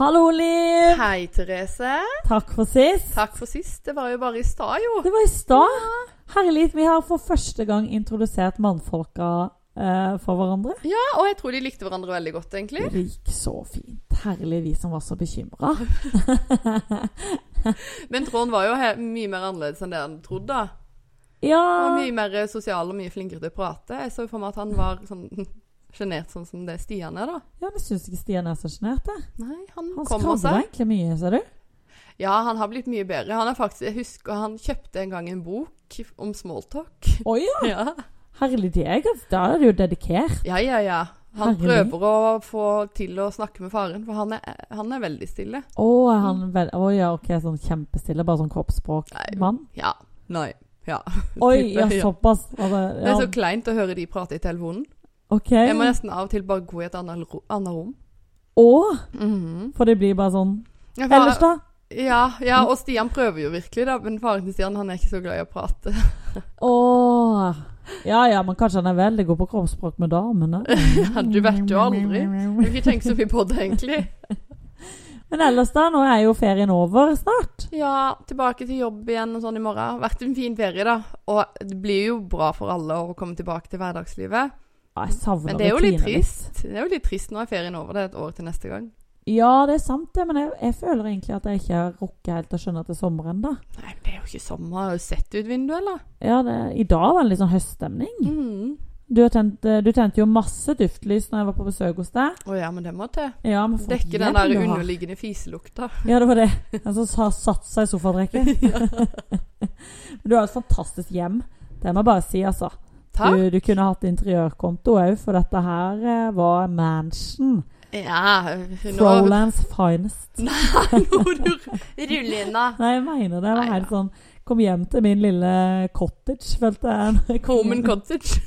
Hallo, Liv! Hei, Therese. Takk for sist. Takk for sist. Det var jo bare i stad, jo. Det var i stad. Herlig. Vi har for første gang introdusert mannfolka eh, for hverandre. Ja, og jeg tror de likte hverandre veldig godt, egentlig. Det gikk så fint. Herlig, vi som var så bekymra. Men Trond var jo mye mer annerledes enn det han trodde. da. Ja Og mye mer sosial og mye flinkere til å prate. Jeg så for meg at han var sånn sjenert sånn som det Stian er, da. Ja, men syns ikke Stian er så sjenert, jeg. Nei, han, Han kommer seg. egentlig mye, ser du. Ja, han har blitt mye bedre. Han er faktisk, Jeg husker han kjøpte en gang en bok om smalltalk. Å ja! Ja, Herlig, deg, altså. Da er du jo dedikert. ja, ja. ja. Han Herlig. prøver å få til å snakke med faren, for han er, han er veldig stille. Å, er han Å ja, ok, sånn kjempestille, bare sånn kroppsspråk-mann? Ja. Nei. Ja. Oi, ja, ja. såpass. Altså, Det er så kleint å høre de prate i telefonen. Ok. Jeg må nesten av og til bare gå i et annet, annet rom. Å, Mhm. for det blir bare sånn Ja, for- Ellers, da? Ja, ja, og Stian prøver jo virkelig, da. Men faren til Stian han er ikke så glad i å prate. Åh Ja ja, men kanskje han er veldig god på kroppsspråk med damene. Ja, du vet jo aldri. Jeg har ikke tenkt så mye på det, egentlig. Men ellers, da? Nå er jo ferien over snart. Ja, tilbake til jobb igjen og sånn i morgen. Vært en fin ferie, da. Og det blir jo bra for alle å komme tilbake til hverdagslivet. Jeg savner Men det er jo litt trist. Det er jo litt trist nå er ferien over. Det er et år til neste gang. Ja, det er sant det, men jeg, jeg føler egentlig at jeg ikke har rukket helt å skjønne at det er sommer ennå. Nei, det er jo ikke sommer. Har du sett ut vinduet, eller? Ja, det, i dag var det litt sånn høststemning. Mm. Du, har tent, eh, du tente jo masse duftlys når jeg var på besøk hos deg. Å ja, men det må til. Ja, Dekke den der underliggende fiselukta. Ja, det var det. Den som har satt seg i sofadrekket. ja. du har et fantastisk hjem. Det må jeg bare si, altså. Du, du kunne hatt interiørkonto òg, for dette her eh, var mansion. Ja, nå Frolands finest. Nei, nå ruller inn, da. Nei, jeg mener det. Det var Nei, helt sånn Kom hjem til min lille cottage, følte jeg. Home and cottage.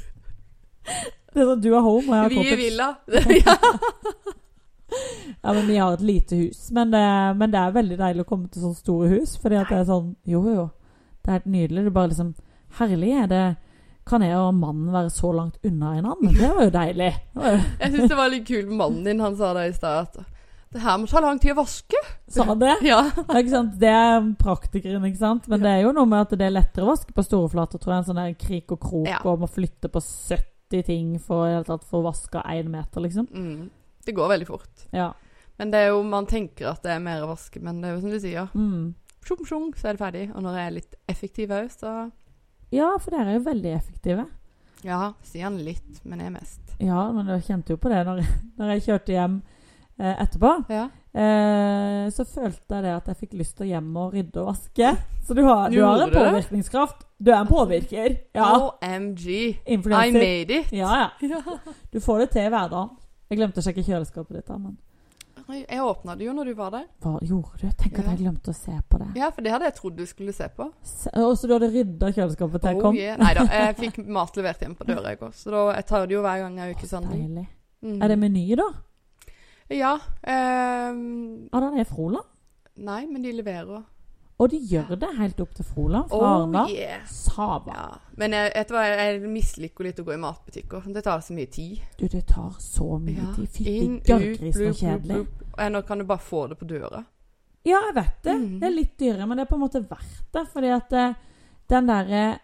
Det er sånn, Du er home, og jeg har cottage. Vi i villa. ja. Ja, men Vi har et lite hus. Men det, men det er veldig deilig å komme til sånne store hus. Fordi at det er sånn Jo, jo. Det er helt nydelig. Du bare liksom Herlig er det Kan jeg og mannen være så langt unna hverandre? Det var jo deilig. Jeg syns det var litt kult med mannen din. Han sa det i stad at det her må ta lang tid å vaske. Sa det? Ja. Det er, ikke sant? det er praktikeren, ikke sant? Men det er jo noe med at det er lettere å vaske på store flater, tror jeg. En sånn der krik og krok, Ja. og må flytte på 70 ting for, tatt for å vaske én meter, liksom. Mm. Det går veldig fort. Ja. Men det er jo, man tenker at det er mer å vaske, men det er jo som du sier. Mm. Sjung, sjung, så er det ferdig. Og når jeg er litt effektiv òg, så ja, for dere er jo veldig effektive. Ja, sier han litt, men er mest. Ja, men jeg kjente jo på det når, når jeg kjørte hjem eh, etterpå. Ja. Eh, så følte jeg det at jeg fikk lyst til å hjem og rydde og vaske. Så du har, du har en du påvirkningskraft. Du er en påvirker. Ja. OMG. I made it. Ja, ja. Ja. Du får det til i hverdagen. Jeg glemte å sjekke kjøleskapet ditt. da, men Jeg åpna det jo når du var der. Hva gjorde du? Tenk at jeg glemte å se på det. Ja, for det hadde jeg trodd du skulle se på. Se- Og så du hadde rydda kjøleskapet til jeg Oh, kom? yeah. Nei da, jeg fikk mat levert hjem på døra i går, så da, jeg tar det jo hver gang jeg er ukeshandling. Deilig. Mm. Er det Meny, da? Ja. ehm, ah, den er Froland. nei, men de leverer. Og de gjør det helt opp til Froland fra Oh Arendal. yeah. Sava. Ja. Men jeg, vet du hva, jeg misliker litt å gå i matbutikker. Det tar så mye tid. Du, det tar så mye Ja. tid. Fytti gørrgris, og kjedelig. Nå kan du bare få det på døra. Ja, jeg vet det. Mm. Det er litt dyrere, men det er på en måte verdt det. Fordi at eh, den derre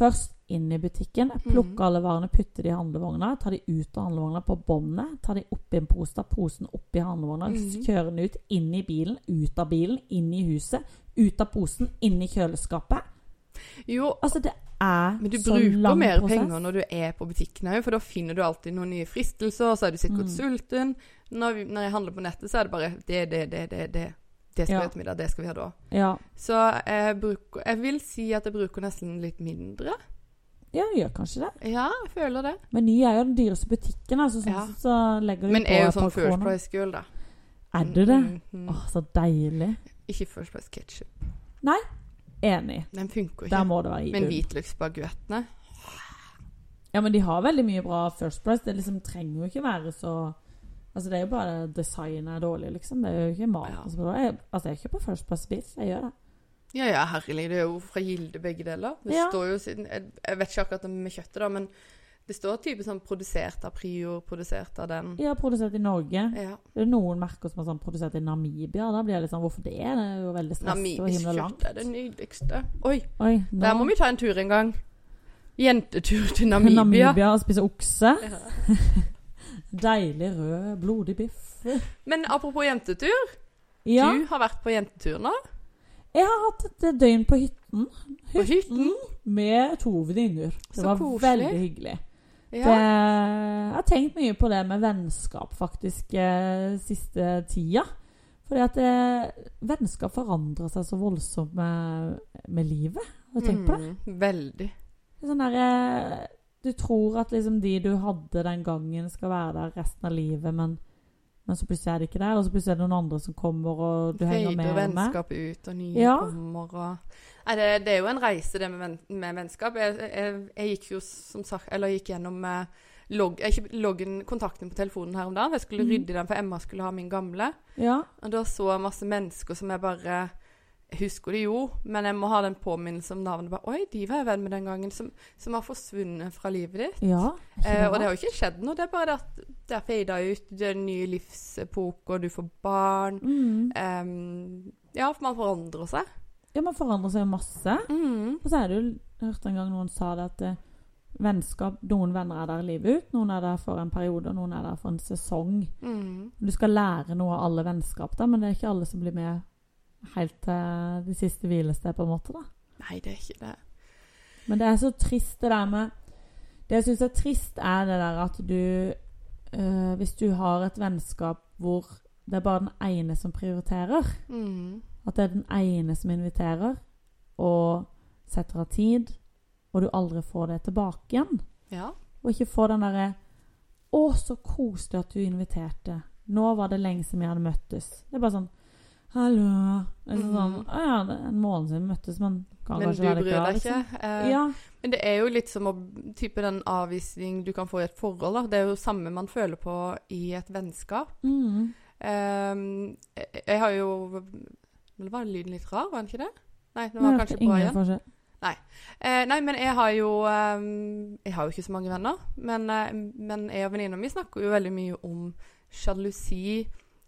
Først inn i butikken, Mhm. alle varene, putte de i handlevogna. Ta de ut av handlevogna på båndet. Ta de oppi en pose, ta posen oppi handlevogna. kjører Kjøre den ut, inn i bilen, ut av bilen, inn i huset. Ut av posen, inn i kjøleskapet. Jo, Altså, det er men du så bruker mer prosess. penger når du er på butikken òg, for da finner du alltid noen nye fristelser, så er du sikkert Mm. sulten. Når, vi, når jeg handler på nettet, så er det bare det, det, det, det, det. Det skal Ja. vi ha middag, det skal vi ha da. Ja. Så jeg bruker Jeg vil si at jeg bruker nesten litt mindre. Ja, jeg gjør kanskje det. Ja, jeg føler det. Meny er jo den dyreste butikken, altså, sånn Ja. så legger de Men på er jo sånn First. Price-girl, da. Er du det? Mm, mm, Åh, så deilig. Ikke First Price ketchup. Nei, Enig. Den funker Der ikke. må det være Men hvitløksbaguettene Ja, men de har veldig mye bra First Price. Det liksom trenger jo ikke være så Altså, det er jo bare designet er dårlig, liksom. Det er jo ikke mat. Ja. Altså, jeg, er ikke kjøper First Price Beef. Jeg gjør det. Ja, ja, herlig. Det er jo fra Gilde begge deler. Det Ja. står jo siden jeg, vet ikke akkurat med kjøttet, da, men Det står type sånn produsert av Prior, produsert av den. Ja, produsert i Norge. Ja. Det er noen merker som er sånn produsert i Namibia. Da blir jeg litt sånn Hvorfor det? Det er jo veldig stress og Namibisk kjøtt er det nydeligste. Oi, Oi, nå der må vi ta en tur en gang. Jentetur til Namibia. Namibia og spise okse. Ja. Deilig rød, blodig biff. Men apropos jentetur. Ja, Du har vært på jentetur nå. Jeg har hatt et døgn på hytten. På hytten. Med to venninner. Det Så var koselig. veldig hyggelig. Det, jeg har tenkt mye på det med vennskap faktisk eh, siste tida. Fordi at det, vennskap forandrer seg så voldsomt med, med livet. Har du tenkt på det? Mm, veldig. Det Sånn der, eh, du tror at liksom de du hadde den gangen, skal være der resten av livet, men, men så plutselig er det ikke der. Og så plutselig er det noen andre som kommer, og du henger med. Høyde vennskap med. ut, og nye Ja. kommer og Nei, det, det er jo en reise, det med, venn, med vennskap. Jeg, jeg, jeg gikk jo som sagt Eller gikk gjennom eh, log, ikke- loggen, kontakten på telefonen her om dagen. Jeg skulle Mhm. rydde den, for Emma skulle ha min gamle. Ja, Og da så jeg masse mennesker som jeg bare jeg husker det jo, men jeg må ha den påminnelsen om navnet. Bare, Oi, de var jeg venn med den gangen, som, som har forsvunnet fra livet ditt. ja. Eh, og det har jo ikke skjedd noe. Det er bare at det er fada ut. Det er en ny livsepoke, og du får barn. mm. Um, ja, for man forandrer seg. Ja, man forandrer seg jo masse. Mm. Og så er det jo Jeg en gang noen sa det at eh, vennskap Noen venner er der livet ut, noen er der for en periode, og noen er der for en sesong. Mm. Du skal lære noe av alle vennskap, da, men det er ikke alle som blir med helt til det siste hvilested, på en måte. da. Nei, det er ikke det. Men det er så trist, det der med Det jeg syns er trist, er det der at du øh, Hvis du har et vennskap hvor det er bare den ene som prioriterer, Mm. at det er den ene som inviterer og setter av tid, og du aldri får det tilbake igjen. Ja. Og ikke få den derre 'Å, så koselig at du inviterte. Nå var det lenge siden vi hadde møttes.' Det er bare sånn 'Hallo.' Er sånn. 'Å ja, det er en måned siden vi møttes, men kan Men kanskje klar. Men du bryr deg deg liksom. ikke. Eh, Ja. Men det er jo litt som å, type den avvisning du kan få i et forhold. Da. Det er jo samme man føler på i et vennskap. Mm. Eh, jeg, har jo Eller var lyden litt rar, var den ikke det? Nei, den var kanskje bra igjen. forskjell. Eh, nei, men jeg har jo ehm, Jeg har jo ikke så mange venner. Men, eh, men jeg og venninna mi snakker jo veldig mye om sjalusi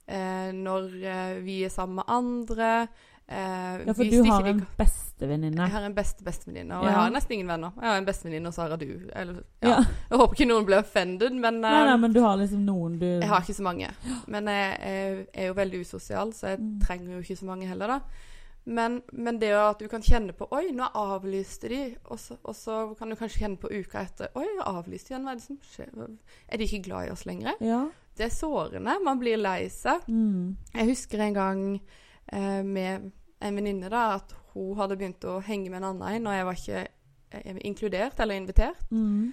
eh, når eh, vi er sammen med andre. Eh, Ja, for du har en bestevenninne. Jeg har en beste bestevenninne, og Ja. jeg har nesten ingen venner. Jeg har en bestevenninne, og så har du. Eller, ja. Ja. Jeg håper ikke noen blir offended, men, Nei, nei, eh, men du har liksom noen du jeg har ikke så mange. Men jeg, jeg er jo veldig usosial, så jeg Mm. trenger jo ikke så mange heller, da. Men, men det at du kan kjenne på Oi, nå avlyste de. Og så, og så kan du kanskje kjenne på uka etter Oi, jeg avlyste igjen. Hva er det som skjer? Er de ikke glad i oss lenger? Ja. Det er sårende. Man blir lei seg. Mm. Jeg husker en gang eh, med en venninne da, at hun hadde begynt å henge med en annen en, og jeg var ikke eh, inkludert eller invitert. Mm.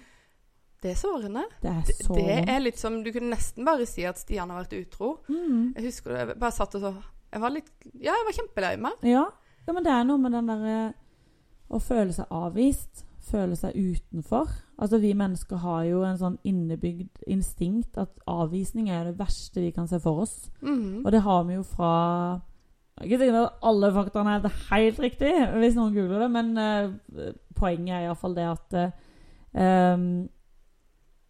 Det er sårende. Det er Det, så det er litt som Du kunne nesten bare si at Stian har vært utro. mm. Jeg husker det, jeg bare satt og så Jeg var litt Ja, jeg var kjempelei meg. ja. ja, men det er noe med den derre Å føle seg avvist. Føle seg utenfor. Altså Vi mennesker har jo en sånn innebygd instinkt at avvisning er det verste vi kan se for oss. Mhm. Og det har vi jo fra ikke sikkert at alle faktaene er helt riktig, hvis noen googler det, men uh, poenget er iallfall det at uh,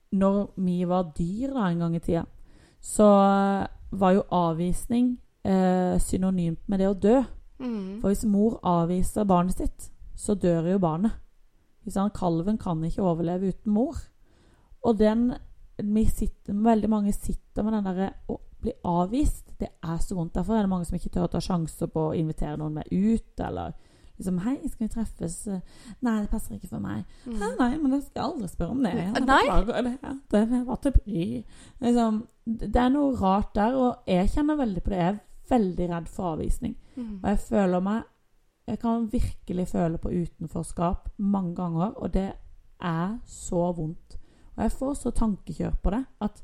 Når vi var dyr da en gang i tida, så var jo avvisning eh, synonymt med det å dø. Mm. For hvis mor avviser barnet sitt, så dør jo barnet. Sant? Kalven kan ikke overleve uten mor. Og den sitter, Veldig mange sitter med den derre å bli avvist. Det er så vondt. Derfor er det mange som ikke tør å ta sjanser på å invitere noen med ut. Eller liksom 'Hei, skal vi treffes?' 'Nei, det passer ikke for meg.' Mm. Nei, men jeg skal aldri spørre om det. Jeg Nei. beklager det. Det var til bry. Liksom, det er noe rart der, og jeg kjenner veldig på det. Jeg er veldig redd for avvisning. Mm. Og jeg føler meg Jeg kan virkelig føle på utenforskap mange ganger, og det er så vondt. Og jeg får så tankekjør på det at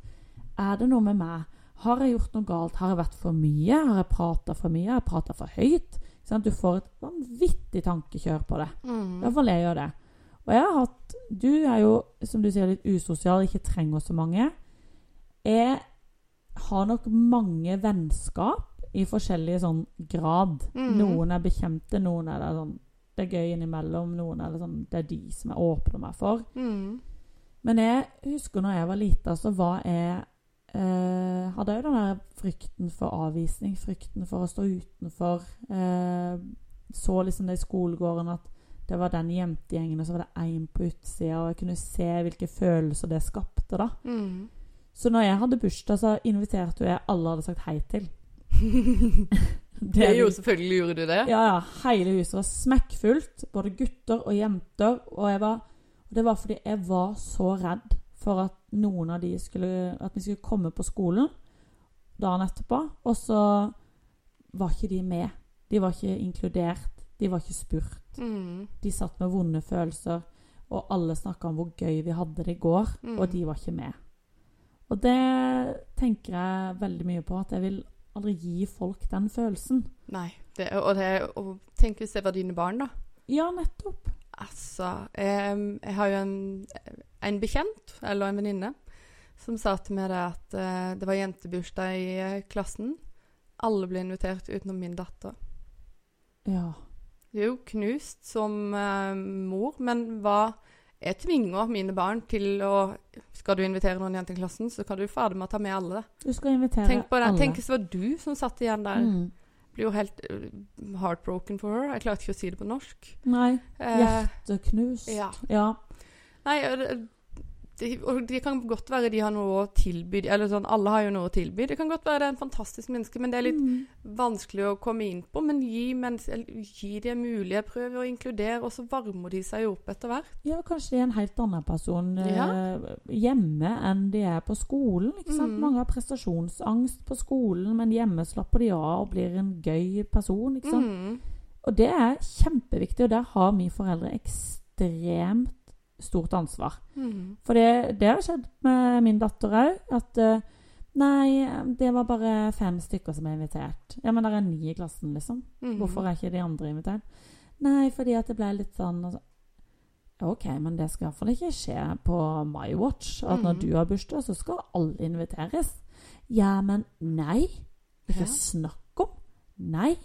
er det noe med meg? Har jeg gjort noe galt? Har jeg vært for mye? Har jeg prata for mye? Har jeg prata for høyt? Sånn at Du får et vanvittig tankekjør på det. Mm. I hvert fall jeg gjør det. Og jeg har hatt Du er jo, som du sier, litt usosial, ikke trenger så mange. Jeg har nok mange vennskap i forskjellig sånn grad. Mhm. Noen er bekjente, noen er det sånn Det er gøy innimellom, noen er det sånn Det er de som jeg åpner meg for. Mm. Men jeg husker når jeg var lita, så var jeg eh, Hadde jo den der frykten for avvisning, frykten for å stå utenfor. Eh, så liksom det i skolegården at det var den jentegjengen, og så var det én på utsida, og jeg kunne se hvilke følelser det skapte, da. Mm. Så når jeg hadde bursdag, så inviterte jeg alle hadde sagt hei til. Det jo selvfølgelig gjorde du det. Ja, ja. Hele huset var smekkfullt. Både gutter og jenter. Og, jeg var, det var fordi jeg var så redd for at noen av de skulle At vi skulle komme på skolen dagen etterpå, og så var ikke de med. De var ikke inkludert. De var ikke spurt. Mm. De satt med vonde følelser, og alle snakka om hvor gøy vi hadde det i går, Mm. og de var ikke med. Og det tenker jeg veldig mye på, at jeg vil aldri gi folk den følelsen. Nei. Det, og, det, og tenk hvis det var dine barn, da. Ja, nettopp. Altså Jeg, Jeg har jo en, en bekjent, eller en venninne, som sa til meg det at eh, det var jentebursdag i eh, klassen. Alle ble invitert utenom min datter. Ja. Jo knust som uh, mor, men hva Jeg tvinger mine barn til å Skal du invitere noen igjen til klassen, så kan du fader meg ta med alle. Du skal invitere Tenk på det. alle. Tenk hvis det var du som satt igjen der. Mm. Blir jo helt eh, heartbroken for her. Jeg klarte ikke å si det på norsk. Nei. Eh, ja. ja. Nei, det, det, og det kan godt være de har noe å tilby. Eller sånn, alle har jo noe å tilby. Det kan godt være det er en fantastisk menneske, men det er litt Mm. vanskelig å komme inn på. Men gi, mens, gi de en mulighet. Prøv å inkludere, og så varmer de seg jo opp etter hvert. Ja, kanskje de er en helt annen person eh, hjemme enn de er på skolen. ikke? Mhm. Mange har prestasjonsangst på skolen, men hjemme slapper de av og blir en gøy person. ikke? Mm. Og det er kjempeviktig, og der har vi foreldre ekstremt stort ansvar. Mm. For det, det har skjedd med min datter òg. At eh, nei, det var bare fem stykker som er invitert. Ja, men det er ni i klassen, liksom. Mm. Hvorfor er ikke de andre invitert? Nei, fordi at det ble litt sånn så. OK, men det skal iallfall ikke skje på my watch. At når Mhm. du har bursdag, så skal alle inviteres. Ja, men nei. Ikke Ja. snakk om. Nei.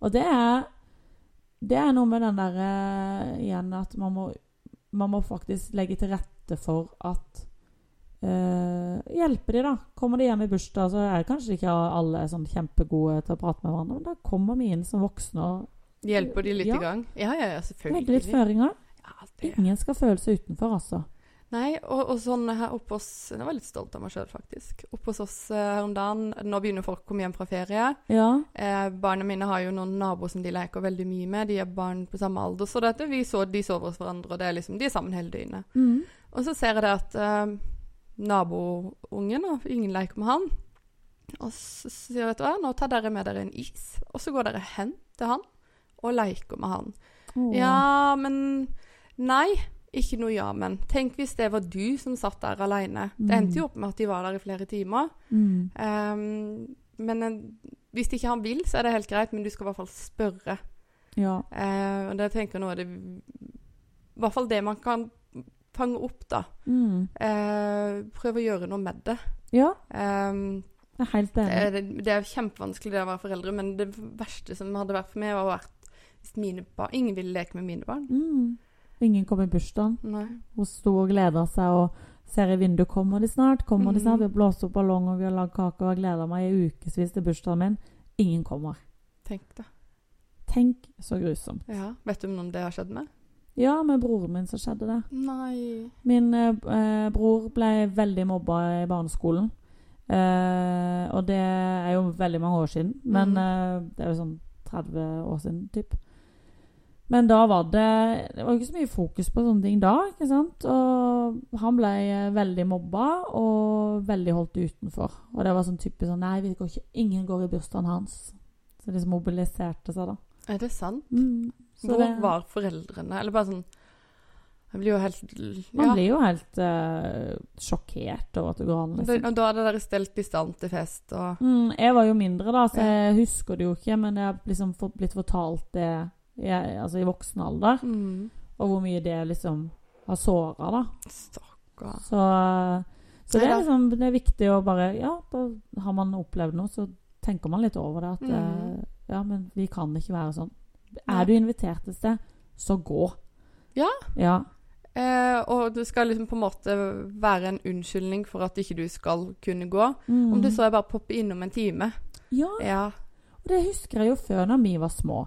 Og det er Det er noe med den der igjen at man må, man må faktisk legge til rette for at eh, Hjelpe de, da. Kommer de hjem i bursdag, så er kanskje ikke alle sånn kjempegode til å prate med hverandre, men da kommer vi inn som voksne og Hjelper de litt Ja. i gang? Ja, ja, ja, selvfølgelig. legger litt føringer. Ja, det. Ingen skal føle seg utenfor, altså. Nei, og, og sånn her oppe hos Jeg var litt stolt av meg sjøl, faktisk. Oppe hos oss eh, her om dagen Nå begynner folk å komme hjem fra ferie. Ja. Eh, barna mine har jo noen naboer som de leker veldig mye med. De er barn på samme alder. Så dette, vi så, de sover hos hverandre, og det er liksom, de er sammen hele døgnet. Mm. Og så ser jeg det at eh, naboungen, og ingen leker med han. Og så sier vet du hva, nå tar dere med dere en is, og så går dere hen til han og leker med han. Oh. Ja, men Nei, ikke noe ja, men. Tenk hvis det var du som satt der alene. Det Mm. endte jo opp med at de var der i flere timer. Mm. Um, men en, hvis ikke han vil, så er det helt greit, men du skal i hvert fall spørre. Ja. Uh, og det tenker jeg nå er det I hvert fall det man kan fange opp, da. Mm. Uh, prøv å gjøre noe med det. ja. Um, Jeg er helt det, enig. er, det er kjempevanskelig det å være foreldre, men det verste som hadde vært for meg, var vært hvis mine barn Ingen ville leke med mine barn. Mm. Ingen kom i bursdagen. Nei. Hun sto og gleda seg og ser i vinduet kommer de snart. kommer de Mhm. snart. Vi har blåst opp ballong og vi har lagd kake og jeg gleder meg i ukevis til bursdagen min. Ingen kommer. Tenk det. Tenk så grusomt. Ja. Vet du om noen det har skjedd med? Ja, med broren min så skjedde det. Nei. Min eh, eh, bror ble veldig mobba i barneskolen. Eh, og det er jo veldig mange år siden. Men mm. eh, det er jo sånn 30 år siden, typ. Men da var det Det var ikke så mye fokus på sånne ting da. ikke sant? Og han ble eh, veldig mobba og veldig holdt utenfor. Og det var sånn typisk sånn Nei, vi går ikke, ingen går i bursdagen hans. Så det liksom mobiliserte seg, da. Er det sant? Mm. Så Hvor det- var foreldrene? Eller bare sånn Man blir jo helt Man blir jo helt uh, sjokkert over at det går an. Liksom. og da hadde dere stelt i stand til fest og Mm, jeg var jo mindre, da, så jeg husker det jo ikke. Men jeg har liksom blitt fortalt det jeg, altså i voksen alder. mm. Og hvor mye det liksom har såra, da. Stakkar. Så, så det er liksom det er viktig å bare Ja, da har man opplevd noe, så tenker man litt over det. At Mm. eh, ja, men vi kan ikke være sånn. Er du invitert et sted, så gå. Ja. Ja. Eh, og det skal liksom på en måte være en unnskyldning for at ikke du skal kunne gå. Mm. Om det så er bare å poppe innom en time. Ja, Ja. og det husker jeg jo før når vi var små.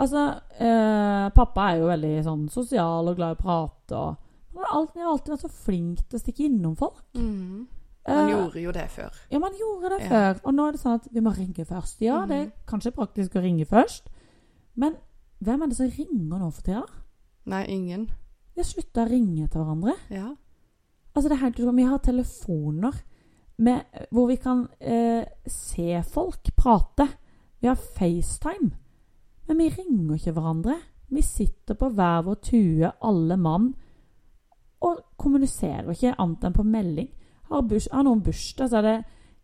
Altså, eh, pappa er jo veldig sånn sosial og glad i å prate. Og han har alltid, vært så flink til å stikke innom folk. Mm. Han Eh, gjorde jo det før. Ja, man gjorde det Ja. før. Og nå er det sånn at vi må ringe først. Ja, det er Mhm. kanskje praktisk å ringe først. Men hvem er det som ringer nå for tida? Nei, ingen. Vi har slutta å ringe til hverandre. Ja. Altså, det er helt utrolig. Vi har telefoner med, hvor vi kan eh, se folk prate. Vi har FaceTime. Men vi ringer ikke hverandre. Vi sitter på hver vår tue, alle mann, og kommuniserer ikke annet enn på melding. Har, burs, har noen bursdag, så er det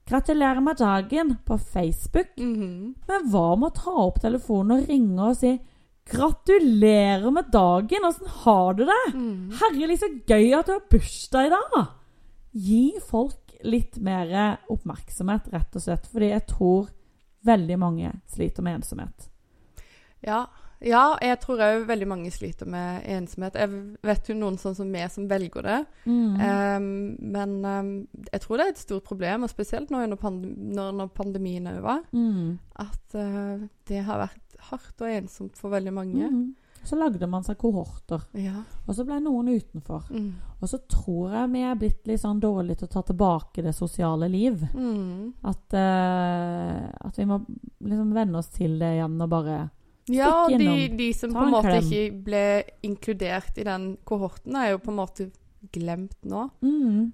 'Gratulerer med dagen' på Facebook. Mhm. Men hva med å ta opp telefonen og ringe og si 'Gratulerer med dagen', åssen har du det? Mhm. Herlig, så gøy at du har bursdag i dag! Gi folk litt mer oppmerksomhet, rett og slett. Fordi jeg tror veldig mange sliter med ensomhet. Ja. ja, jeg tror òg veldig mange sliter med ensomhet. Jeg vet jo noen sånn som meg som velger det. Mm. Um, men um, jeg tror det er et stort problem, og spesielt nå under pandem når, når pandemien er over, Mm. at uh, det har vært hardt og ensomt for veldig mange. Mm. Så lagde man seg kohorter, Ja. og så ble noen utenfor. Mm. Og så tror jeg vi er blitt litt sånn dårlige til å ta tilbake det sosiale liv. Mm. At, uh, at vi må liksom venne oss til det igjen og bare Ja, de, de som på en måte ikke ble inkludert i den kohorten, er jo på en måte glemt nå. mm.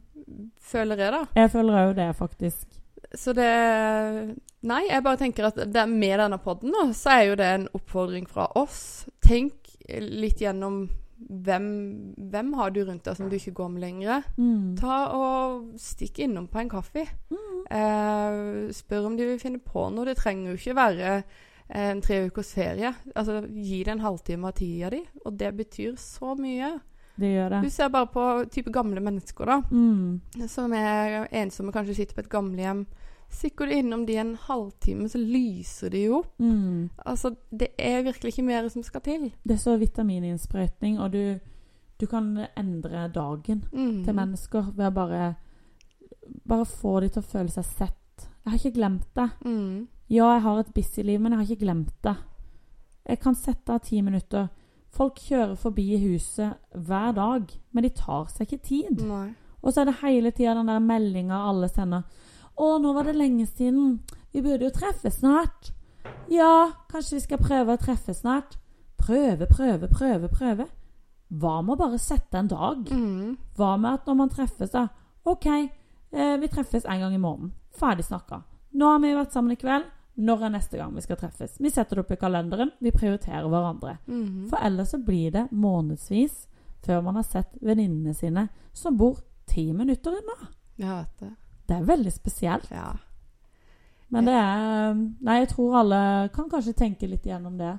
Føler jeg, da. Jeg føler òg det, faktisk. Så det Nei, jeg bare tenker at det, med denne podden nå, så er jo det en oppfordring fra oss. Tenk litt gjennom hvem, hvem har du rundt deg som du ikke går med lenger. Mm. Ta og Stikk innom på en kaffe. Mm. Eh, spør om de vil finne på noe. Det trenger jo ikke være en tre ukers ferie. Altså, Gi det en halvtime av tida di, og det betyr så mye. Det gjør det. Du ser bare på type gamle mennesker, da. Mm. Som er ensomme, kanskje sitter på et gamlehjem. Stikker du innom de en halvtime, så lyser de jo opp. Mm. Altså, det er virkelig ikke mer som skal til. Det er så vitamininnsprøytning, og du, du kan endre dagen Mm. til mennesker ved å bare Bare få dem til å føle seg sett. Jeg har ikke glemt det. Mm. Ja, jeg har et busy liv, men jeg har ikke glemt det. Jeg kan sette av ti minutter. Folk kjører forbi huset hver dag, men de tar seg ikke tid. Nei. Og så er det hele tida den der meldinga alle sender. 'Å, nå var det lenge siden. Vi burde jo treffes snart.' Ja, kanskje vi skal prøve å treffes snart. Prøve, prøve, prøve, prøve. Hva med å bare sette en dag? Mm. Hva med at når man treffes, da OK, eh, vi treffes en gang i måneden. Ferdig snakka. Nå har vi vært sammen i kveld. Når er neste gang vi skal treffes? Vi setter det opp i kalenderen. Vi prioriterer hverandre. Mm. For ellers så blir det månedsvis før man har sett venninnene sine som bor ti minutter unna. Jeg vet det. Det er veldig spesielt. Ja. Men det er Nei, jeg tror alle kan kanskje tenke litt gjennom det.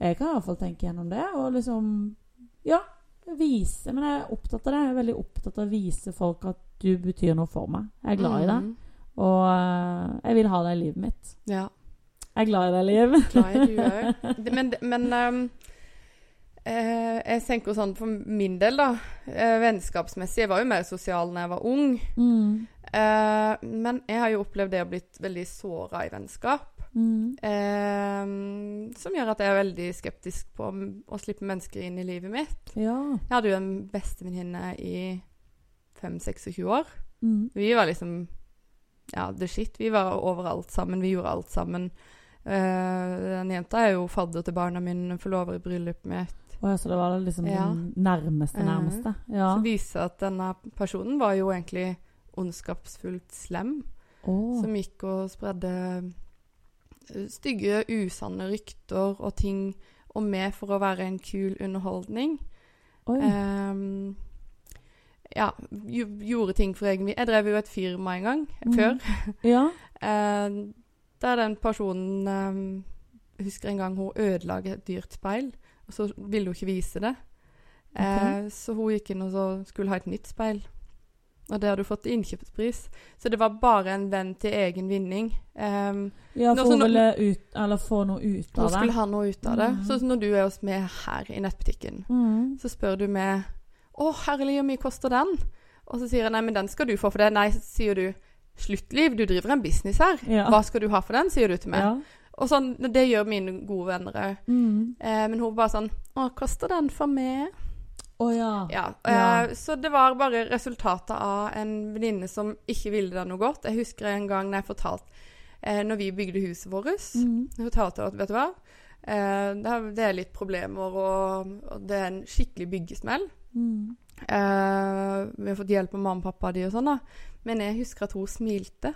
Jeg kan iallfall tenke gjennom det, og liksom Ja, vise. Men jeg er opptatt av det. Jeg er veldig opptatt av å vise folk at du betyr noe for meg. Jeg er glad i deg, Mm. Og eh, jeg vil ha deg i livet mitt. Ja. Jeg er glad i deg, Liv. Glad i du òg. Men, men um, eh, jeg tenker sånn for min del, da. Eh, vennskapsmessig. Jeg var jo mer sosial da jeg var ung. Mm. Eh, men jeg har jo opplevd det å blitt veldig såra i vennskap. Mm. eh, som gjør at jeg er veldig skeptisk på å slippe mennesker inn i livet mitt. Ja. Jeg hadde jo en bestevenninne i 5-26 år. Mm. Vi var liksom Ja, the shit. Vi var overalt sammen. Vi gjorde alt sammen. Uh, den jenta er jo fadder til barna mine, forlover i bryllupet mitt. Oh, ja, så det var liksom Ja. den nærmeste, nærmeste? nærmeste. Ja. Så viser at denne personen var jo egentlig ondskapsfullt slem. Oh. Som gikk og spredde eh, stygge, usanne rykter og ting om meg for å være en kul underholdning. Oi. Ehm, ja, gjorde ting for egen. Jeg drev jo et firma en gang, Mhm. før. ja. Da der den personen eh, Jeg husker en gang hun ødela et dyrt speil, og så ville hun ikke vise det. Eh, Så hun gikk inn og så skulle ha et nytt speil. Og det hadde hun fått innkjøpspris. Så det var bare en venn til egen vinning. Eh, Ja, for hun ville ut, eller få noe ut av det. hun skulle ha noe ut av det. Mm. Så når du er hos meg her i nettbutikken, Mm. så spør du meg 'Å, herlig, hvor mye koster den?' Og så sier jeg 'Nei, men den skal du få for det'. Nei, sier du. 'Sluttliv, du driver en business her. Ja. Hva skal du ha for den?' sier du til meg. Ja. Og sånn, Det gjør mine gode venner òg. Mm. Eh, men hun bare sånn 'Å, koster den for meg?' Å ja. Ja, Ja. eh, Så det var bare resultatet av en venninne som ikke ville det noe godt. Jeg husker en gang jeg fortalte eh, Når vi bygde huset vårt, Mm. fortalte at vet du hva, eh, det, det er litt problemer, og, og det er en skikkelig byggesmell. Mm. Eh, vi har fått hjelp av mamma og pappa de og sånn, da. Men jeg husker at hun smilte.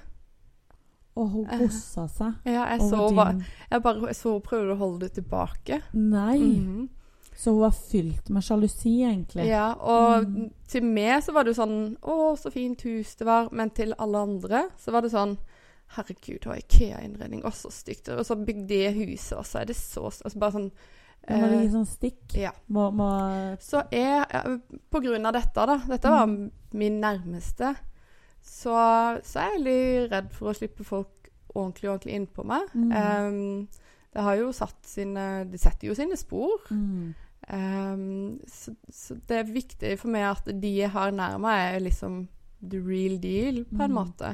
Og hun Eh. kosa seg Ja, jeg så, din jeg bare jeg så hun prøvde å holde det tilbake. Nei. Mhm. Så hun var fylt med sjalusi, egentlig. Ja, og Mm. til meg så var det jo sånn Å, så fint hus det var. Men til alle andre så var det sånn Herregud, hun har Ikea-innredning. Å, så stygt. Og så bygde de huset, og så er det så altså Bare sånn Det må eh, gi sånn stikk. ja. Må, må Så jeg, eh, på grunn av dette, da Dette var min nærmeste. Så, så er jeg veldig redd for å slippe folk ordentlig ordentlig innpå meg. Mm. Um, det har jo satt sine Det setter jo sine spor. mm. Um, så, så det er viktig for meg at de jeg har nær meg, er liksom the real deal, på en Mm. måte.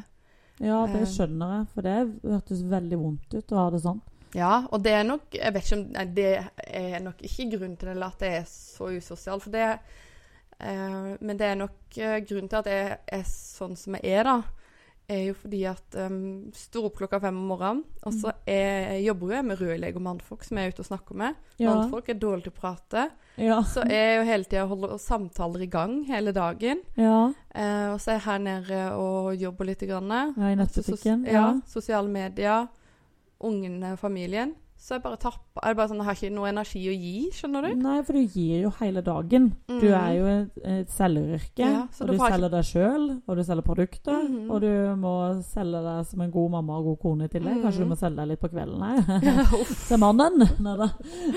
Ja, det Eh. skjønner jeg, for det hørtes veldig vondt ut å ha det sånn. Ja, og det er nok Jeg vet ikke om nei, Det er nok ikke grunnen til det, eller at jeg er så usosial, for det eh, Men det er nok eh, grunnen til at jeg er sånn som jeg er, da. Er jo fordi at um, Står opp klokka fem om morgenen, og så er, jobber jo jeg med rørlegger og mannfolk som jeg er ute og snakker med. Ja. Mannfolk er dårlige til å prate. Ja. Så jeg er jo hele tida holder samtaler i gang hele dagen. ja. Eh, og så er jeg her nede og jobber litt. Grann. Ja, i nettbutikken. ja. Ja. Sosiale medier, ungene, familien. Så jeg bare tapper Jeg, bare sånn, jeg har ikke noe energi å gi, skjønner du? Nei, for du gir jo hele dagen. Du Mhm. er jo et, et selgeryrke. Ja, og du selger ikke... deg sjøl, og du selger produkter. Mhm. Og du må selge deg som en god mamma og god kone i tillegg. Kanskje Mhm. du må selge deg litt på kvelden her. Til. Mannen! Nei da.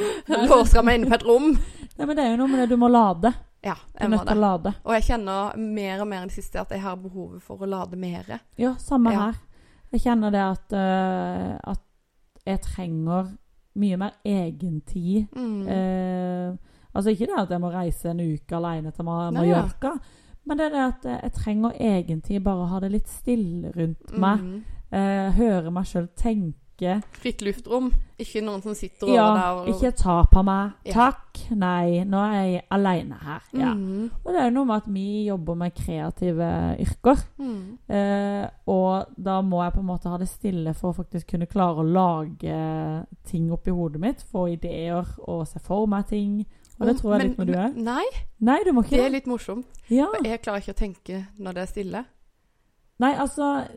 Låser meg inne på et rom. Nei, men det er jo noe med det du må lade. Ja, jeg må det. lade. Og jeg kjenner mer og mer i det siste at jeg har behovet for å lade mer. Ja, samme Ja. her. Jeg kjenner det at, uh, at jeg trenger mye mer egentid. Mm. Eh, altså ikke det at jeg må reise en uke alene til Ma- Nei, ja. Mallorca, men det er det at eh, jeg trenger egentid bare å ha det litt stille rundt meg. Mm. Eh, høre meg sjøl tenke. Fritt luftrom. Ikke noen som sitter over der og ikke ta på meg. Ja. Takk. Nei, nå er jeg aleine her. Ja. Mm. Og det er jo noe med at vi jobber med kreative yrker. Mm. Eh, og da må jeg på en måte ha det stille for å faktisk kunne klare å lage ting oppi hodet mitt. Få ideer og se for meg ting. Og det tror jeg litt når du er. Nei, Nei, du må det er litt morsomt. Ja. For jeg klarer ikke å tenke når det er stille. Nei, altså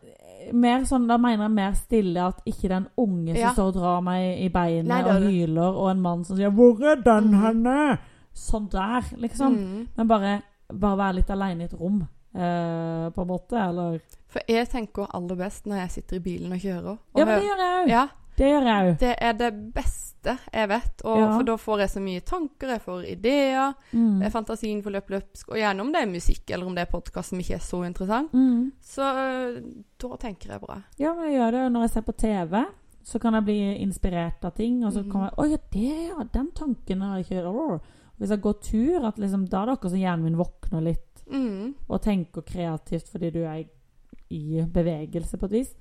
mer sånn, Da mener jeg mer stille at ikke den unge som Ja. står og drar meg i beinet Nei, det er og det. hyler, og en mann som sier 'Hvor er den Mhm. henne?' Sånn der, liksom. Mm. Men bare, bare være litt aleine i et rom, eh, på en måte. Eller For jeg tenker aller best når jeg sitter i bilen og kjører. Og Ja, men hører- det gjør jeg òg. ja, Det gjør jeg òg. det er det beste jeg vet. Og Ja. For da får jeg så mye tanker, jeg får ideer. Mm. Er fantasien får løpe løpsk. Og gjerne om det er musikk eller om det er podkast som ikke er så interessant. Mm. Så øh, da tenker jeg bra. Ja, men jeg gjør det når jeg ser på TV. Så kan jeg bli inspirert av ting, og så Mhm. kan jeg Å ja, det, ja, den tanken har jeg ikke. Hvis jeg går tur, at liksom, da er det akkurat som hjernen min våkner litt Mm. og tenker kreativt fordi du er i, i bevegelse på et vis.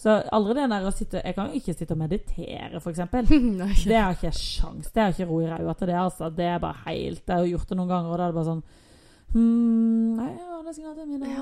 Så aldri det der å sitte Jeg kan jo ikke sitte og meditere, f.eks. Det har ikke sjans. Det har ikke ro i ræva til det. altså. Det er bare helt Jeg har jo gjort det noen ganger, og da er det bare sånn hmm, Nei, ja, det skal til middag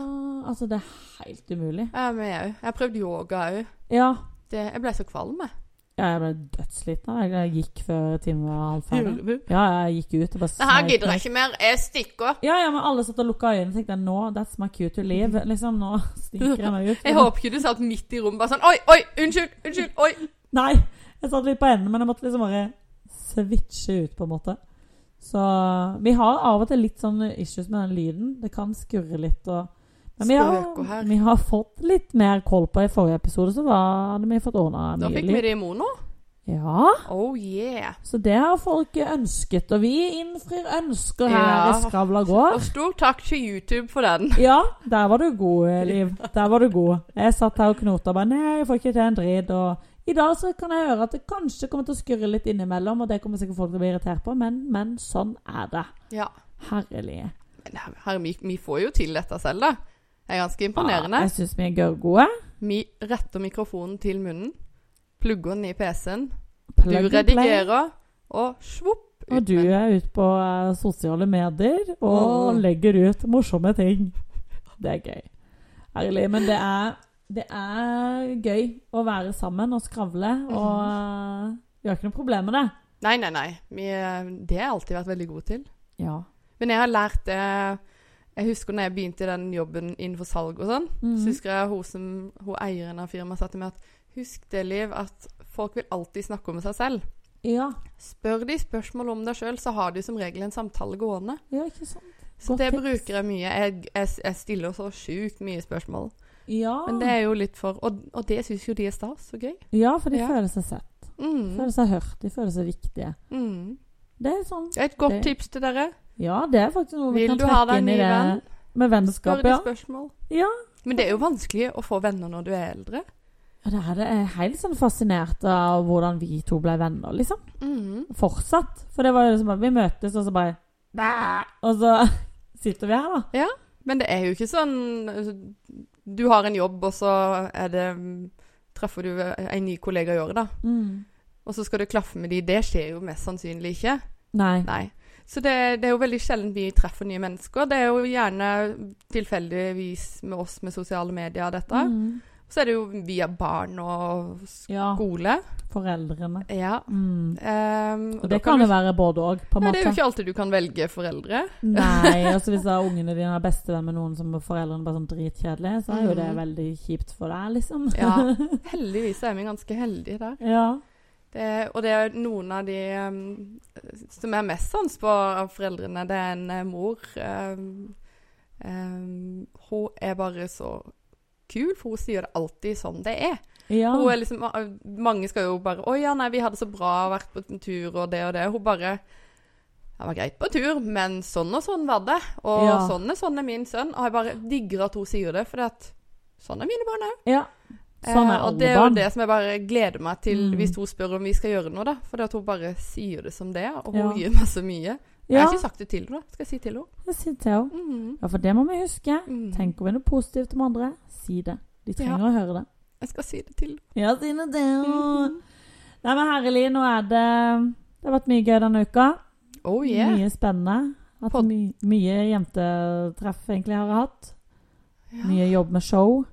Altså, det er helt umulig. Ja, men jeg òg. Jeg har prøvd yoga òg. Ja. Jeg ble så kvalm, jeg. Ja, jeg ble dødssliten. Jeg gikk før timen var halv ferdig. Ja, jeg gikk ut og bare Det her gidder jeg ikke mer. Jeg stikker. Ja, ja, men alle satt og lukka øynene og tenkte nå, that's my cue to leave. Liksom, nå stikker jeg meg ut. Jeg håper ikke du satt midt i rommet bare sånn Oi, oi, unnskyld, unnskyld, oi. Nei, jeg satt litt på enden, men jeg måtte liksom bare switche ut, på en måte. Så vi har av og til litt sånn issues med den lyden. Det kan skurre litt og Men vi har, vi har fått litt mer koll på I forrige episode så var, hadde vi fått ordna Da fikk vi det i mono. Ja, Oh yeah. så det har folk ønsket. Og vi innfrir ønsker her Ja. i Skravla gård. Og stor takk til YouTube for den. Ja, der var du god, Liv. Der var du god. Jeg satt her og knota bare Nei, jeg får ikke til en dritt. Og i dag så kan jeg høre at det kanskje kommer til å skurre litt innimellom, og det kommer sikkert folk til å bli irritert på, men, men sånn er det. Ja. Herlig. Men her, her, vi, vi får jo til dette selv, da. Det er ganske imponerende. Ja, jeg syns vi er gørrgode. Vi retter mikrofonen til munnen, plugger den i PC-en, du redigerer, og svopp ut Og du er ute på eh, sosiale medier og Mm. legger ut morsomme ting. Det er gøy. Ærlig. Men det er, det er gøy å være sammen og skravle, Mhm. og eh, vi har ikke noe problem med det. Nei, nei, nei. Vi, eh, det har jeg alltid vært veldig god til. Ja. Men jeg har lært det Jeg husker når jeg begynte i den jobben innenfor salg og sånn. Mhm. Så husker jeg hun, som, hun eieren av firmaet sa til meg at husk det, Liv, at folk vil alltid snakke om seg selv. ja. Spør de spørsmål om deg sjøl, så har de som regel en samtale gående. Ja, ikke sant? Så Godt det tips. bruker jeg mye. Jeg, jeg, jeg stiller så sjukt mye spørsmål. Ja, Men det er jo litt for Og, og det syns jo de er stas. og gøy. ja for de Ja. føler seg sett. Mm. Føler seg hørt. De føler seg viktige. Mm. Det er sånn Et godt Det- tips til dere. Ja, det er faktisk noe vi Vil kan du ha trekke deg en inn i ny det venn? med vennskap. de Ja. spørsmål. ja. Men det er jo vanskelig å få venner når du er eldre. Ja, det er det. Er helt sånn fascinert av hvordan vi to ble venner, liksom. Mm. Fortsatt. For det var jo liksom at Vi møtes, og så bare Bæ! Og så sitter vi her, da. Men det er jo ikke sånn altså, Du har en jobb, og så er det Treffer du en ny kollega i året, da. Og så skal du klaffe med de. Det skjer jo mest sannsynlig ikke. Nei. Nei. Så det, det er jo veldig sjelden vi treffer nye mennesker. Det er jo gjerne tilfeldigvis med oss med sosiale medier, dette. Mm. Så er det jo via barn og Ja. skole. Foreldrene. Ja. Mm. Um, Og det kan jo være både òg, på en måte. det er jo ikke alltid du kan velge foreldre. Nei, altså Hvis da ungene dine er bestevenn med noen som foreldrene bare sånn dritkjedelige, så er jo det Mhm. veldig kjipt for deg, liksom. Ja. Heldigvis er vi ganske heldige der. ja. Det, og det er noen av de um, som er mest sans på av foreldrene. Det er en eh, mor. Um, um, hun er bare så kul, for hun sier det alltid sånn det er. ja. Hun er liksom, mange skal jo bare 'Å ja, nei, vi hadde så bra, vært på en tur og det og det.' Hun bare 'Det var greit på tur, men sånn og sånn var det.' Og Ja. sånn er sånn er min sønn. Og jeg bare digger at hun sier det, for sånn er mine barn òg. ja. Sånn er Eh, og det er jo det som jeg bare gleder meg til Mm. hvis hun spør om vi skal gjøre noe, da. For at hun bare sier det som det er, og hun Ja. gir meg så mye. Jeg har ikke sagt det til henne. Skal jeg si til henne? Sier til henne. Mm. Ja, for det må vi huske. Mm. Tenker vi noe positivt om andre, si det. De trenger Ja. å høre det. Jeg skal si det til henne. Ja, si det til henne. Mm. Nei, men herlig, nå er det Det har vært mye gøy denne uka. Oh yeah. Mye spennende. Hatt my mye jentetreff egentlig har jeg hatt. Ja. Mye jobb med show.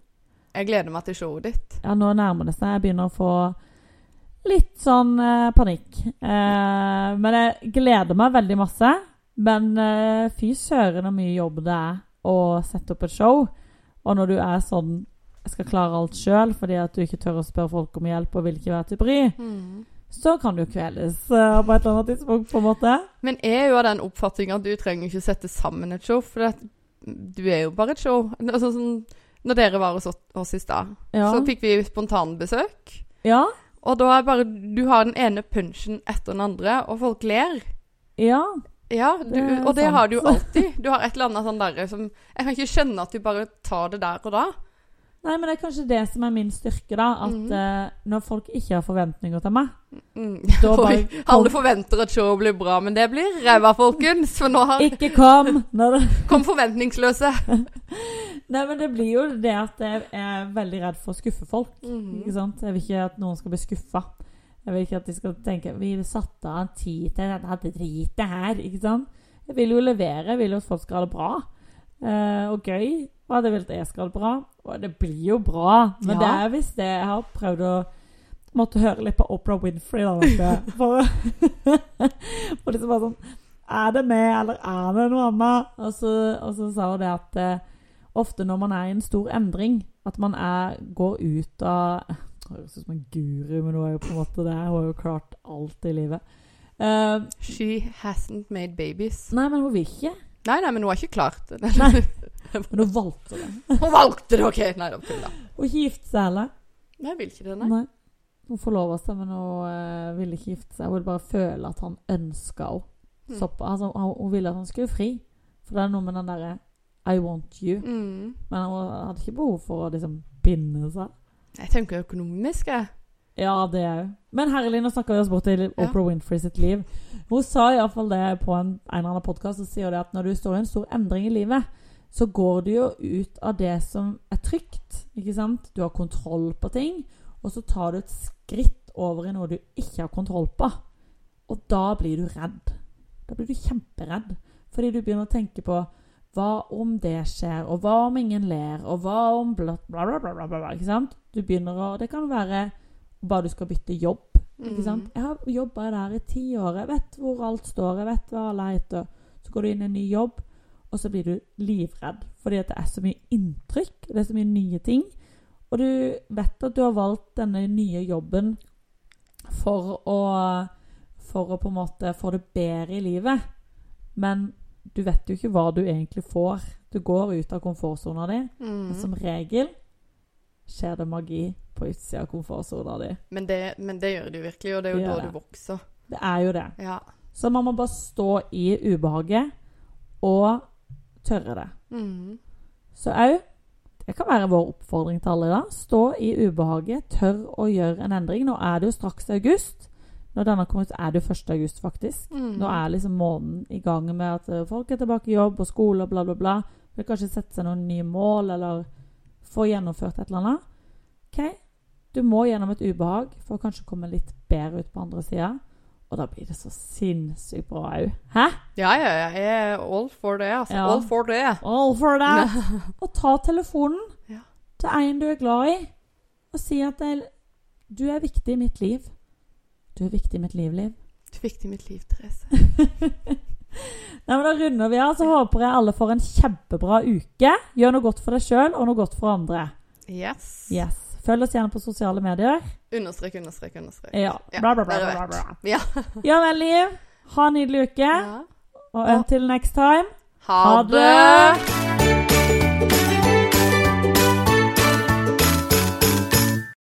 Jeg gleder meg til showet ditt. Ja, nå nærmer det seg. Jeg begynner å få litt sånn eh, panikk. Eh, men jeg gleder meg veldig masse. Men eh, fy søren så mye jobb det er å sette opp et show. Og når du er sånn jeg skal klare alt sjøl fordi at du ikke tør å spørre folk om hjelp og vil ikke være til bry, Mm. så kan du kveles uh, på et eller annet tidspunkt, på en måte. Men jeg er jo av den oppfatning at du trenger ikke sette sammen et show, for det, du er jo bare et show. Altså, sånn, når dere var hos oss i stad, Ja. så fikk vi spontanbesøk. ja. Og da er bare Du har den ene punchen etter den andre, og folk ler. Ja. Ja, du, Det og det sant. har du jo alltid. Du har et eller annet sånn derre som Jeg kan ikke skjønne at du bare tar det der og da. Nei, men det er kanskje det som er min styrke, da. At mm. uh, når folk ikke har forventninger til meg Mm. Bare- alle forventer at showet blir bra, men det blir ræva, folkens. For nå har Ikke kom! Kom forventningsløse. Nei, men det blir jo det at jeg er veldig redd for å skuffe folk. Mm. Ikke sant? Jeg vil ikke at noen skal bli skuffa. Jeg vil ikke at de skal tenke Vi satte av tid til dette dritet her. Ikke sant? Jeg vil jo levere. Jeg vil jo at folk skal ha det bra. Eh, og gøy. Og jeg vil at jeg skal bra. Og det blir jo bra. Men Ja. det er hvis det Jeg har prøvd å Måtte høre litt på Oprah Winfrey. Da. For, for liksom bare sånn Er det meg, eller er det noe annet? Og så, og så sa hun det at eh, ofte når man er i en stor endring, at man er, går ut av høres ut som en guru, men hun er jo på en måte det. Hun har jo klart alt i livet. Uh, She hasn't made babies. nei, men hun vil ikke. Nei, nei, men hun har ikke klart det. Nei. Men hun valgte det. Hun valgte det, OK. Nei, da tulla. Hun gifte seg heller. Nei, jeg vil ikke det, nei. Nei. Hun forlova seg, men hun uh, ville ikke gifte seg. Hun ville bare føle at han ønska henne. Mm. Altså, hun ville at han skulle fri. For det er noe med den derre I want you. Mm. Men hun hadde ikke behov for å liksom binde seg. Jeg tenker økonomisk, jeg. Ja, det òg. Men herlig, nå snakker vi oss bort til Oprah Winfrey sitt liv. Hun sa iallfall det på en, en eller annen podkast, og sier det at når du står i en stor endring i livet, så går du jo ut av det som er trygt. ikke sant? Du har kontroll på ting, og så tar du et skritt over i noe du ikke har kontroll på. Og da blir du redd. Da blir du kjemperedd. Fordi du begynner å tenke på hva om det skjer, og hva om ingen ler, og hva om bla, bla, bla, bla, bla, bla ikke sant? Du begynner å Det kan være bare du skal bytte jobb. Ikke sant? Jeg har jobba der i ti år. Jeg vet hvor alt står. Jeg vet hva alle heter. Så går du inn i en ny jobb, og så blir du livredd fordi det er så mye inntrykk. Det er så mye nye ting. Og du vet at du har valgt denne nye jobben for å For å på en måte få det bedre i livet. Men du vet jo ikke hva du egentlig får. Du går ut av komfortsona di. Mm. Som regel skjer det magi på utsida av komfortsona di. Men, det, men det gjør det jo virkelig, og det er jo da det. du vokser. Det er jo det. Ja. Så man må bare stå i ubehaget og tørre det. Mm. Så òg Det kan være vår oppfordring til alle. da Stå i ubehaget, tør å gjøre en endring. Nå er det jo straks august. Når denne kommer ut, er det jo 1. august, faktisk. Mm. Nå er liksom måneden i gang med at eh, folk er tilbake i jobb og skole og bla, bla, bla. Vil kanskje sette seg noen nye mål eller få gjennomført et eller annet. OK, du må gjennom et ubehag for å kanskje komme litt bedre ut på andre sida. Og da blir det så sinnssykt bra òg. Hæ? Ja, ja, ja. Jeg er all for det, altså. Ja. All for det. All for that! Og ta telefonen Ja. til en du er glad i, og si at det, du er viktig i mitt liv. Du er viktig i mitt liv, Liv. Du er viktig i mitt liv, Therese. Nei, men Da runder vi av. Så håper jeg alle får en kjempebra uke. Gjør noe godt for deg sjøl, og noe godt for andre. Yes. Yes. Følg oss gjerne på sosiale medier. Understrek, understrek, understrek. Ja. bla, Bla, bla, bla, bla, bla. Ja. Ja vel, Liv. Ha en nydelig uke. ja. Og until next time Ha Ha det!